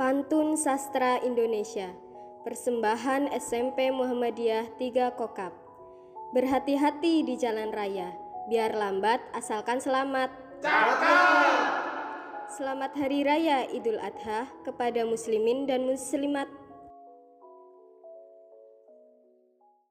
Pantun Sastra Indonesia. Persembahan SMP Muhammadiyah 3 Kokap Berhati-hati di jalan raya. Biar lambat asalkan selamat. Cakap! Selamat Hari Raya Idul Adha kepada muslimin dan muslimat.